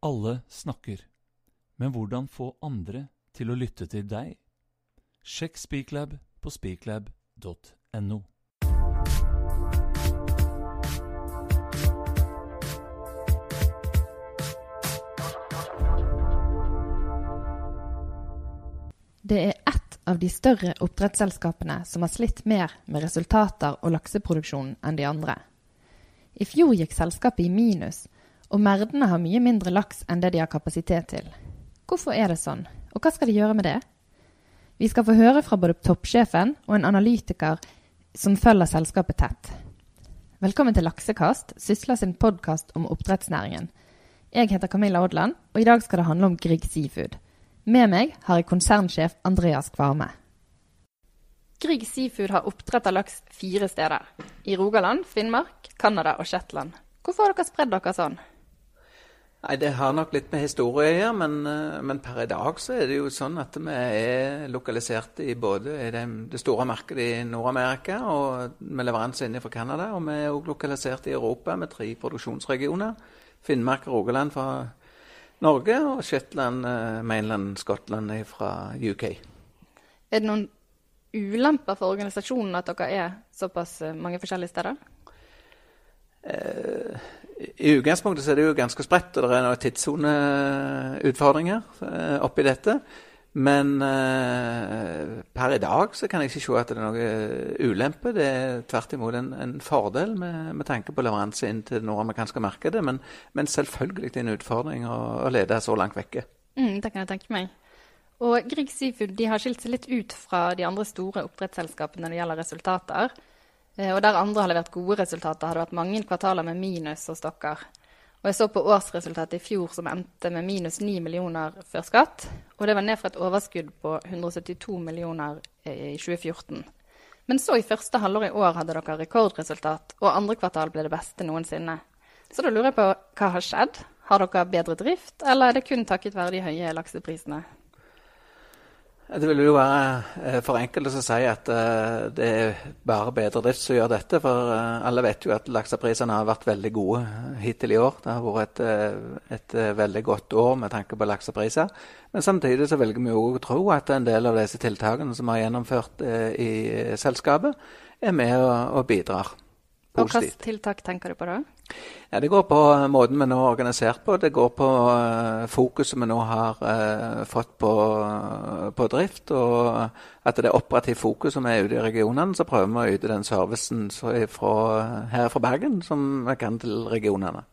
Alle snakker, men hvordan få andre til å lytte til deg? Sjekk Speaklab på speaklab.no. Det er ett av de større oppdrettsselskapene som har slitt mer med resultater og lakseproduksjon enn de andre. I fjor gikk selskapet i minus, og merdene har mye mindre laks enn det de har kapasitet til. Hvorfor er det sånn, og hva skal de gjøre med det? Vi skal få høre fra både toppsjefen og en analytiker som følger selskapet tett. Velkommen til Laksekast, Sysla sin podkast om oppdrettsnæringen. Jeg heter Camilla Odland, og i dag skal det handle om Grieg Seafood. Med meg har jeg konsernsjef Andreas Kvarme. Grieg Seafood har oppdrett av laks fire steder. I Rogaland, Finnmark, Canada og Shetland. Hvorfor har dere spredd dere sånn? Nei, Det har nok litt med historie å gjøre, men, eh, men, per i dag så er det jo sånn at vi er lokalisert i både det, det store markedet i Nord-Amerika og med leveranse inne fra Canada. Og vi er òg lokalisert i Europa med tre produksjonsregioner. Finnmark og Rogaland fra Norge og Shetland, eh, mainland Skottland fra UK. Er det noen ulemper for organisasjonen at dere er såpass eh, mange forskjellige steder? Eh, I utgangspunktet så er det jo ganske spredt, og det er noen tidssoneutfordringer eh, oppi dette. Men eh, per i dag så kan jeg ikke se at det er noe ulempe. Det er tvert imot en, en fordel med, med, tanke på leveranse inn til det nordamerikanske markedet. Men, men selvfølgelig det er en utfordring å, å lede så langt vekke. Mm, det kan jeg tenke meg. Og Grieg Seafood har skilt seg litt ut fra de andre store oppdrettsselskapene når det gjelder resultater. Eh, og der andre har levert gode resultater, har det vært mange kvartaler med minus hos dere. Og jeg så på årsresultatet i fjor som endte med minus 9 millioner før skatt. Og det var ned fra et overskudd på 172 millioner i 2014. Men så i første halvår i år hadde dere rekordresultat, og andre kvartal ble det beste noensinne. Så da lurer jeg på hva har skjedd? Har dere bedre drift, eller er det kun takket være de høye lakseprisene? Det vil jo være eh, for enkelte å si at uh, det er bare bedre drift som gjør dette. For uh, alle vet jo at lakseprisene har vært veldig gode hittil i år. Det har vært et, et, veldig godt år med tanke på laksepriser. Men samtidig så velger vi jo å tro at en del av disse tiltakene som vi har gjennomført i selskapet, er med og, og bidrar positivt. Og hvilke tiltak tenker du på da? Ja, Det går på måten vi nå er organisert på. Det går på uh, fokuset vi nå har eh, fått på, uh, på, drift. Og at det er operativt fokus som er ute i regionene. Så prøver vi å yte den servicen fra, her fra Bergen som vi kan til regionene.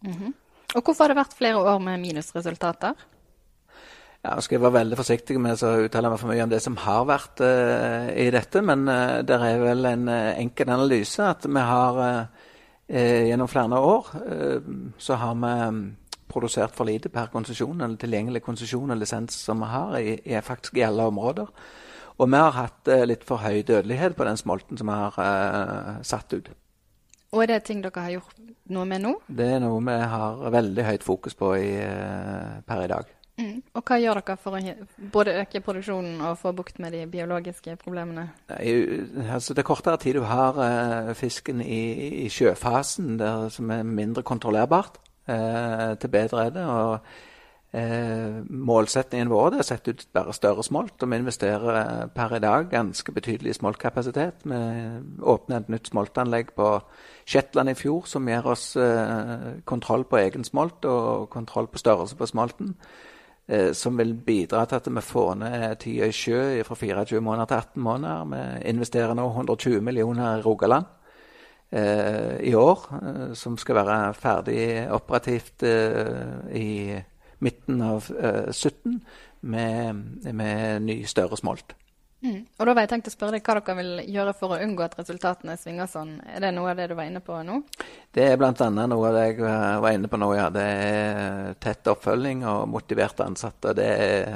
Mm -hmm. Og Hvorfor har det vært flere år med minusresultater? Ja, jeg skal være veldig forsiktig med å uttale meg for mye om det som har vært i dette. Men det er vel en enkel analyse at vi har Eh, gjennom flere år eh, så har vi mm, produsert for lite per konsesjon, eller tilgjengelig konsesjon og lisens som vi har, i, i, faktisk i alle områder. Og vi har hatt eh, litt for høy dødelighet på den smolten som vi har eh, satt ut. Og er det ting dere har gjort noe med nå? Det er noe vi har veldig høyt fokus på i, eh, per i dag. Mm. Og hva gjør dere for å både øke produksjonen og få bukt med de biologiske problemene? I, altså, det kortere tid du har uh, fisken i, i sjøfasen, der, som er mindre kontrollerbart, uh, til bedre er det. og uh, Målsettingen vår er å sette ut bare større smolt. og Vi investerer per i dag ganske betydelig smoltkapasitet. Vi åpner et nytt smoltanlegg på Shetland i fjor som gir oss kontroll på egen smolt og kontroll på størrelse på smolten eh, som vil bidra til at vi får ned tida i sjø fra 24 måneder til 18 måneder. Vi investerer nå 120 millioner i Rogaland eh, i år, eh, som skal være ferdig operativt eh, i midten av 17 eh, med, med ny, større smolt. Mm. Og da var jeg tenkt å spørre deg hva dere vil gjøre for å unngå at resultatene svinger sånn. Er det noe av det du var inne på nå? Det er bl.a. noe av det jeg eh, var inne på nå, ja. Det er tett oppfølging og motiverte ansatte. Det er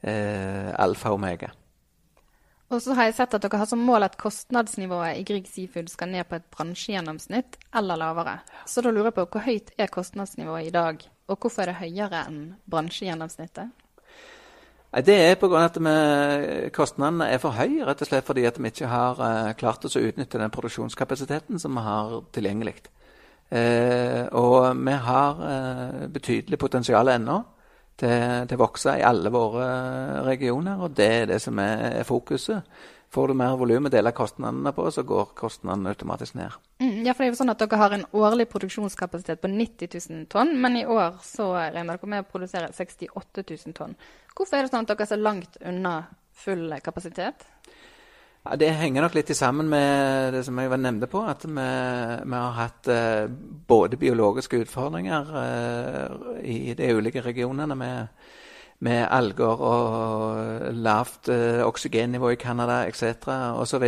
eh, alfa og omega. Og så har jeg sett at dere har som mål at kostnadsnivået i Grieg Seafood skal ned på et bransjegjennomsnitt eller lavere. Så da lurer jeg på hvor høyt er kostnadsnivået i dag, og hvorfor er det høyere enn bransjegjennomsnittet? Nei, Det er pga. at vi, kostnadene er for høye, rett og slett fordi at vi ikke har uh, klart oss å utnytte den produksjonskapasiteten som vi har tilgjengelig. Uh, og vi har uh, betydelig potensial ennå til, å vokse i alle våre regioner, og det er det som er fokuset. Får du mer volum å dele kostnadene på, så går kostnadene automatisk ned. Mm, ja, for det er jo sånn at Dere har en årlig produksjonskapasitet på 90 000 tonn, men i år så regner dere med å produsere 68 000 tonn. Hvorfor er det sånn at dere er så langt unna full kapasitet? Ja, Det henger nok litt sammen med det som jeg nevnte på, at vi, vi har hatt eh, både biologiske utfordringer eh, i de ulike regionene. med med alger og lavt eh, oksygennivå i Canada etc. osv.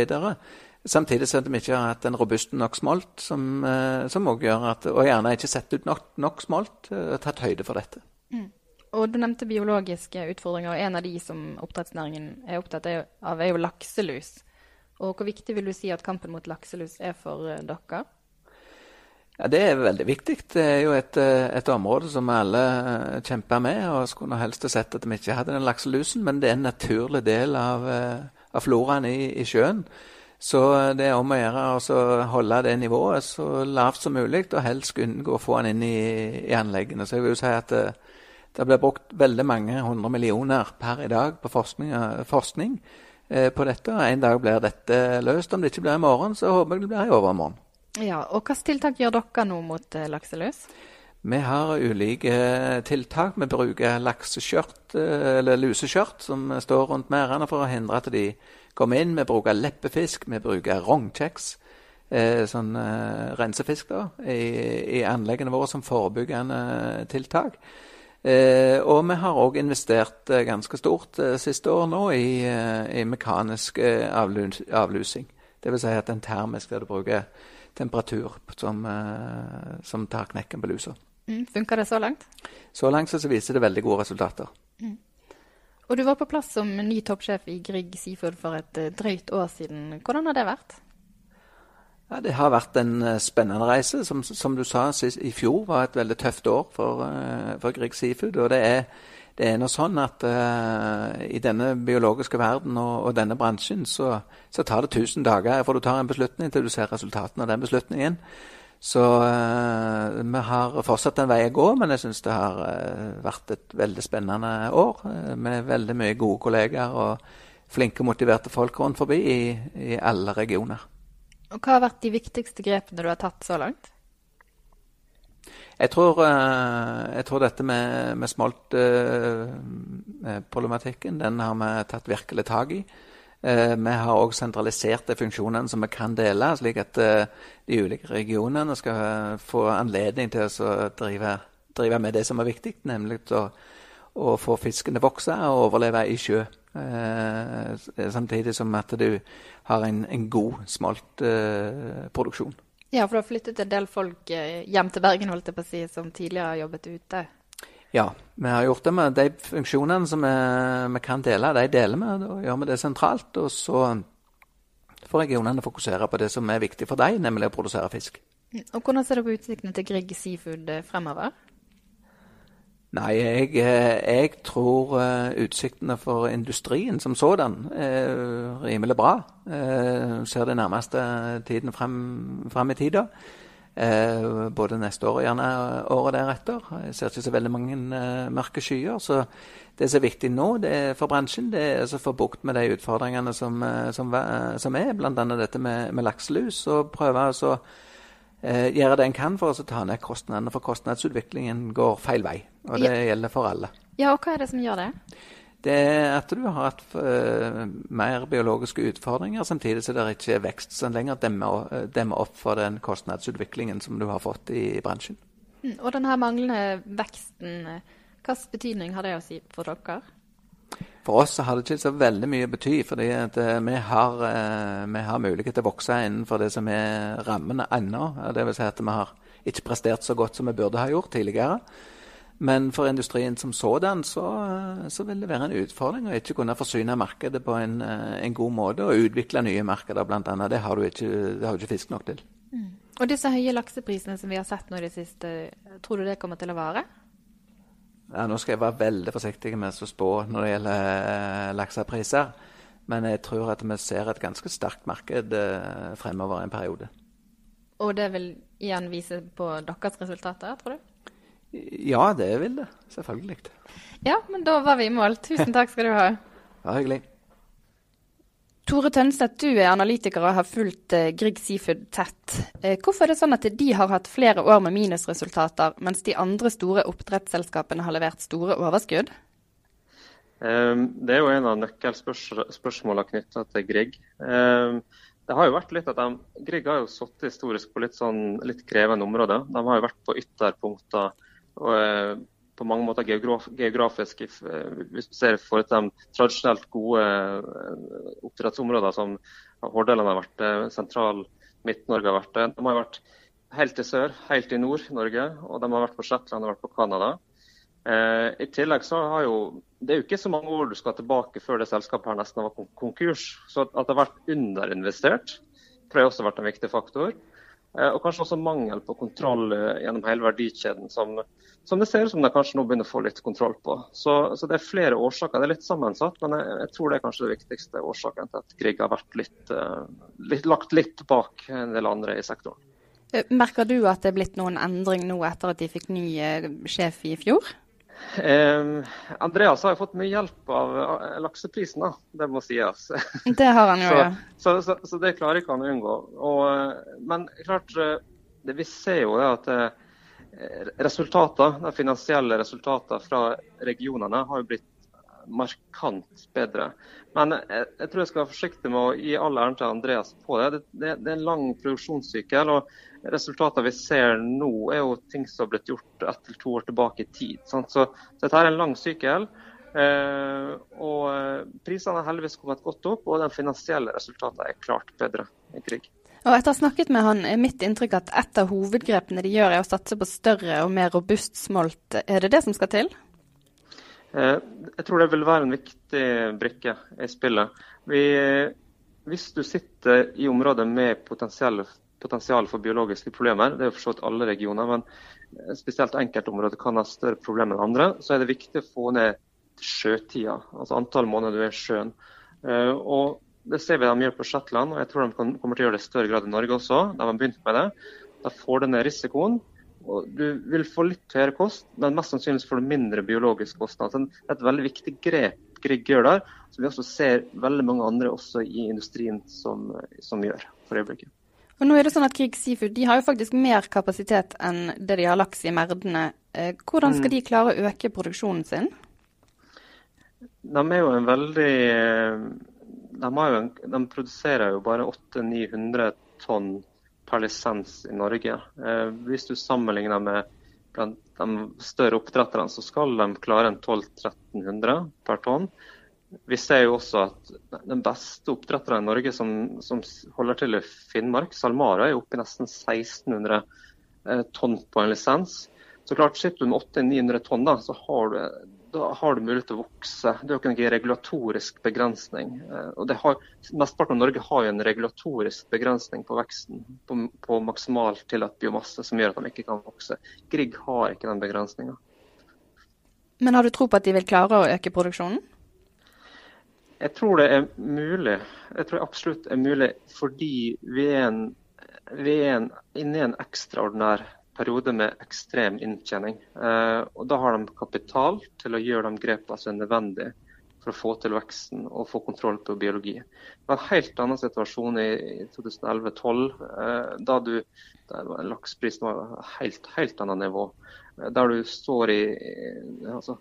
Samtidig som vi ikke har hatt en robust nok smolt, som, eh, som også gjør at Og gjerne ikke sett ut nok, nok smolt og eh, tatt høyde for dette. Mm. Og Du nevnte biologiske utfordringer, og en av de som oppdrettsnæringen er opptatt av, er jo lakselus. Og Hvor viktig vil du si at kampen mot lakselus er for dere? Ja, Det er veldig viktig. Det er jo et, eh, et område som alle eh, kjemper med. og Skulle helst sett at vi ikke hadde den lakselusen, men det er en naturlig del av, eh, av floraen i, i, sjøen. Så det er om å gjøre å holde det nivået så lavt som mulig, og helst unngå å få den inn i, i, anleggene. Så jeg vil jo si at det, blir brukt veldig mange hundre millioner per i dag på forskning, forskning eh, på dette. En dag blir dette løst. Om det ikke blir i morgen, så håper jeg det blir i overmorgen. Ja, og Hvilke tiltak gjør dere nå mot eh, lakselus? Vi har ulike tiltak. Vi bruker lakseskjørt, eh, eller luseskjørt som står rundt merdene for å hindre at de kommer inn. Vi bruker leppefisk, vi bruker rognkjeks, eh, sånn eh, rensefisk, da, i, i, anleggene våre som forebyggende tiltak. Eh, og vi har òg investert eh, ganske stort siste år nå i, i mekanisk avlus, avlusing. Dvs. Si at en termisk der du bruker temperatur som, eh, som tar knekken på lusa. Mm, Funker det så langt? Så langt så viser det veldig gode resultater. Mm. Og Du var på plass som ny toppsjef i Grieg Seafood for et uh, drøyt år siden. Hvordan har det vært? Ja, Det har vært en uh, spennende reise. Som, som, du sa, i fjor var et veldig tøft år for, for Grieg Seafood. og det er det er nå sånn at uh, i denne biologiske verden og, og denne bransjen så, så, tar det 1000 dager fra du tar en beslutning til du ser resultatene av den beslutningen. Så uh, vi har fortsatt en vei å gå, men jeg syns det har uh, vært et veldig spennende år. med veldig mye gode kollegaer og flinke motiverte folk rundt forbi i, i alle regioner. Og Hva har vært de viktigste grepene du har tatt så langt? Jeg tror, eh, jeg tror dette med, med smoltproblematikken, eh, den har vi tatt virkelig tak i. Eh, vi har òg sentralisert de funksjonene som vi kan dele, slik at de ulike regionene skal få anledning til å drive, drive med det som er viktig, nemlig å, å få fisken til å vokse og overleve i sjø. Samtidig som at du har en, en god smoltproduksjon. Ja, for du har flyttet en del folk eh, hjem til Bergen holdt jeg på å si, som tidligere har jobbet ute? Ja, vi har gjort det med de funksjonene som vi, vi kan dele. De deler vi, da gjør vi det sentralt. Og så får regionene fokusere på det som er viktig for dem, nemlig å produsere fisk. Mm, og Hvordan ser du på utsiktene til Grieg Seafood eh, fremover? Nei, jeg, eh, jeg, tror uh, utsiktene for industrien som sådan er rimelig bra. Jeg ser det nærmeste tiden frem, i tida. Både neste år og gjerne året deretter. Jeg ser ikke så veldig mange mørke skyer. Så det som er viktig nå er for bransjen, det er å få bukt med de utfordringene som, som, som er, bl.a. dette med, med lakselus. Og prøve å eh, gjøre det en kan for å ta ned kostnadene, for kostnadsutviklingen går feil vei. Og det ja. gjelder for alle. Ja, og hva er det som gjør det? Det er at du har hatt uh, mer biologiske utfordringer, samtidig som det ikke er vekst som lenger demmer, eh, demmer, opp for den kostnadsutviklingen som du har fått i, i bransjen. Mm, og denne manglende veksten, eh, hvilken betydning har det å si for dere? For oss har det ikke så veldig mye å bety, fordi eh, vi, har, eh, vi har mulighet til å vokse innenfor det som er rammene ennå. Vil si at vi har ikke prestert så godt som vi burde ha gjort tidligere. Men for industrien som sådan så, eh, så vil det være en utfordring å ikke kunne forsyne markedet på en, en god måte og utvikle nye markeder, bl.a. Det har du ikke, det har du ikke fisk nok til. Mm. Og disse høye lakseprisene som vi har sett nå i det siste, tror du det kommer til å vare? Ja, nå skal jeg være veldig forsiktig med å spå når det gjelder eh, laksepriser. Men jeg tror at vi ser et ganske sterkt marked eh, fremover en periode. Og det vil igjen vise på deres resultater, tror du? Ja, det vil det. Selvfølgelig. Ja, men da var vi i mål. Tusen takk skal du ha. Ja, hyggelig. Tore Tønstedt, du er analytiker og har fulgt uh, Grieg Seafood tett. Uh, hvorfor er det sånn at de har hatt flere år med minusresultater, mens de andre store oppdrettsselskapene har levert store overskudd? Um, det er jo en av nøkkelspørsmålene knytta til Grieg. Um, det har jo vært litt at de, Grieg har jo sittet historisk på litt, sånn, litt krevende områder. De har jo vært på ytterpunkter. På mange måter geograf geografisk, eh, hvis du ser for de tradisjonelt gode oppdrettsområdene oppdrettsområder som Hordaland har vært, eh, sentral Midt-Norge har vært det. De har vært helt til sør, helt i nord-Norge, og de har vært på Shetland og vært på Canada. Eh, I tillegg så har jo Det er jo ikke så mange år du skal tilbake før det selskapet her nesten var konkurs. Så at det har vært underinvestert, tror jeg også har vært en viktig faktor. Eh, og kanskje også mangel på kontroll gjennom hele verdikjeden, som som det ser ut som de kanskje nå begynner å få litt kontroll på. Så, så, det er flere årsaker. Det er litt sammensatt, men jeg, jeg tror det er kanskje det viktigste årsaken til at Grieg har vært litt, uh, litt, lagt litt bak en del andre i sektoren. Eh, merker du at det er blitt noen endring nå etter at de fikk ny sjef i fjor? Eh, Andreas har jo fått mye hjelp av lakseprisen, da. det må sies. Det har han jo, ja. så, så, så, det klarer ikke han å unngå. Og, men klart, det vi ser jo er at resultater, de finansielle resultatene fra regionene har jo blitt markant bedre. Men jeg, jeg, tror jeg skal være forsiktig med å gi all æren til Andreas på det. Det, det. det, er en lang produksjonssykkel. og Resultatene vi ser nå, er jo ting som har blitt gjort ett til to år tilbake i tid. Så, så, dette er en lang sykkel. Eh, og eh, Prisene har heldigvis kommet godt opp, og de finansielle resultatene er klart bedre i krig. Og etter å ha snakket med han, er mitt inntrykk at et av hovedgrepene de gjør, er å satse på større og mer robust smolt. Er det det som skal til? Eh, jeg tror det vil være en viktig brikke i spillet. Vi, hvis du sitter i områder med potensial, potensial for biologiske problemer, det er jo for alle regioner, men spesielt enkeltområder kan ha større problemer enn andre, så er det viktig å få ned sjøtida, altså antall måneder du er i sjøen. Eh, og det ser vi de gjør på Shetland, og jeg tror de kommer til å gjøre det i større grad i Norge også. De har begynt med det. Da får du ned risikoen. og Du vil få litt høyere kost, men mest sannsynlig får du mindre biologisk kostnad. Så det er et veldig viktig grep Grieg gjør der, som vi også ser veldig mange andre også i industrien som, som gjør for øyeblikket. Og nå er det sånn at Grieg Seafood de har jo faktisk mer kapasitet enn det de har laks i merdene. Eh, hvordan skal mm. de klare å øke produksjonen sin? De er jo en veldig de, en, de, produserer jo bare 800-900 tonn per lisens i Norge. Eh, hvis du sammenligner med blant de større oppdretterne, så skal de klare en 1200-1300 per tonn. Vi ser jo også at den beste oppdretteren i Norge som, som, holder til i Finnmark, SalMar, er oppe i nesten 1600 eh, tonn på en lisens. Så klart, Sitter du med 800-900 tonn, da, så har du da har du mulighet til å vokse. Det er jo ikke en regulatorisk begrensning. Eh, og har, Mesteparten av Norge har jo en regulatorisk begrensning på veksten på, på maksimalt tillatt biomasse, som gjør at de ikke kan vokse. Grieg har ikke den begrensninga. Men har du tro på at de vil klare å øke produksjonen? Jeg tror det er mulig. Jeg tror absolutt er mulig fordi vi er, en, vi er en, inne i en ekstraordinær periode med ekstrem inntjening. Eh, og Da har de kapital til å gjøre de grepene som er nødvendige for å få til veksten og få kontroll på biologi. Det var en helt annen situasjon i, 2011-2012, eh, da du, lakseprisen var helt, helt annet nivå. Eh, der du står i altså,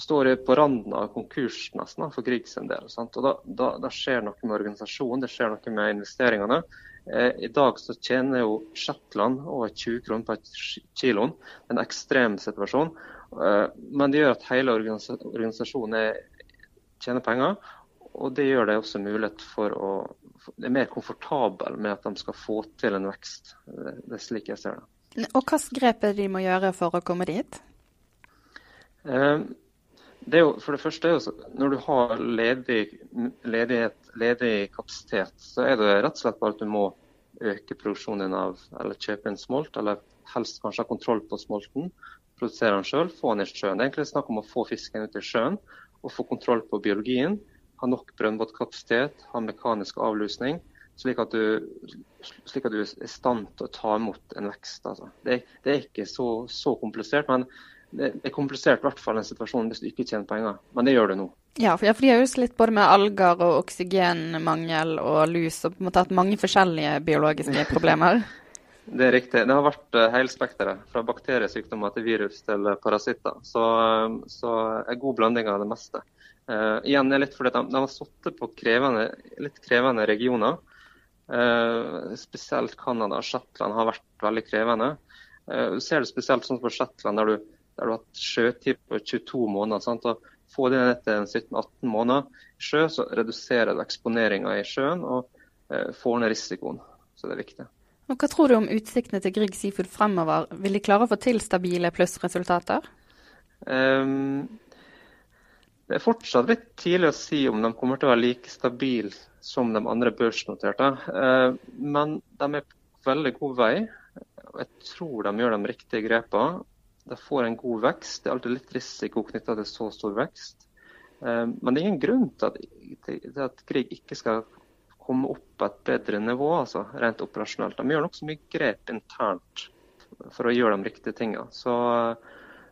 står på randen av konkurs nesten for Griegs en del. Sant? Og da, da, da, skjer noe med organisasjonen, det skjer noe med investeringene. Eh, I dag så tjener jo Shetland over 20 kroner per kiloen. En ekstrem situasjon. Eh, men det gjør at hele organisasjonen tjener penger. Og det gjør det også mulighet for å Det er mer komfortabel med at de skal få til en vekst. Det er slik jeg ser det. Og hvilke grep er det de må gjøre for å komme dit? Eh, det jo, for det første er jo Når du har ledig, ledighet, ledig kapasitet, så er det rett og slett bare at du må øke produksjonen av, eller kjøpe en smolt, eller helst kanskje ha kontroll på smolten. Produsere den sjøl, få den i sjøen. Det er egentlig snakk om å få fisken ut i sjøen og få kontroll på biologien. Ha nok brønnbåtkapasitet, ha mekanisk avlusning. slik at du, slik at du er i stand til å ta imot en vekst. Altså. Det, det, er ikke så, så, komplisert, men det er komplisert i hvert fall en situasjon hvis du ikke tjener penger. Men det gjør du nå. Ja, for, de har jo slitt både med alger og oksygenmangel og lus, og på en måte hatt mange forskjellige biologiske problemer. Det er riktig. Det har vært uh, hele spekteret, fra bakteriesykdommer til virus til parasitter. Så, så en god blanding av det meste. Uh, igjen er litt fordi de, de har sittet på krevende, litt krevende regioner. Uh, spesielt Canada og Shetland har vært veldig krevende. Uh, ser det spesielt sånn på Shetland, der du, der du har hatt sjøtid på 22 måneder. Sant? Og få det ned til 17-18 måneder i sjø, så reduserer du eksponeringa i sjøen og får ned risikoen. Så det er viktig. Og Hva tror du om utsiktene til Grieg Seafood fremover? Vil de klare å få til stabile plussresultater? Um, det er fortsatt litt tidlig å si om de kommer til å være like stabile som de andre børsnoterte. Eh, men de er på veldig god vei. Jeg tror de gjør de riktige grepene. De får en god vekst. Det er alltid litt risiko knytta til så stor vekst. Eh, men det er ingen grunn til at, til at Grieg ikke skal komme opp på et bedre nivå, altså rent operasjonelt. De gjør nokså mye grep internt for å gjøre de riktige tingene. Så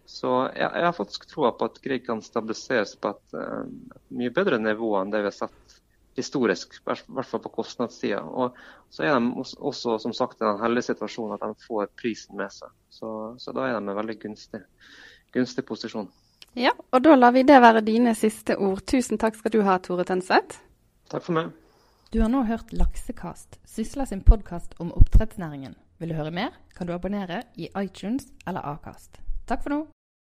så jeg, jeg har faktisk troa på at Grieg kan stabiliseres på et, et, mye bedre nivå enn det vi har sett historisk, i hvert fall på kostnadssida. Og så er de også som sagt, i den heldige situasjonen at de får prisen med seg. Så, så da er de i en veldig gunstig, gunstig posisjon. Ja, og da lar vi det være dine siste ord. Tusen takk skal du ha, Tore Tønseth. Takk for meg. Du har nå hørt Laksekast, Sysla sin podkast om oppdrettsnæringen. Vil du høre mer, kan du abonnere i iTunes eller Akast. Takk for nå.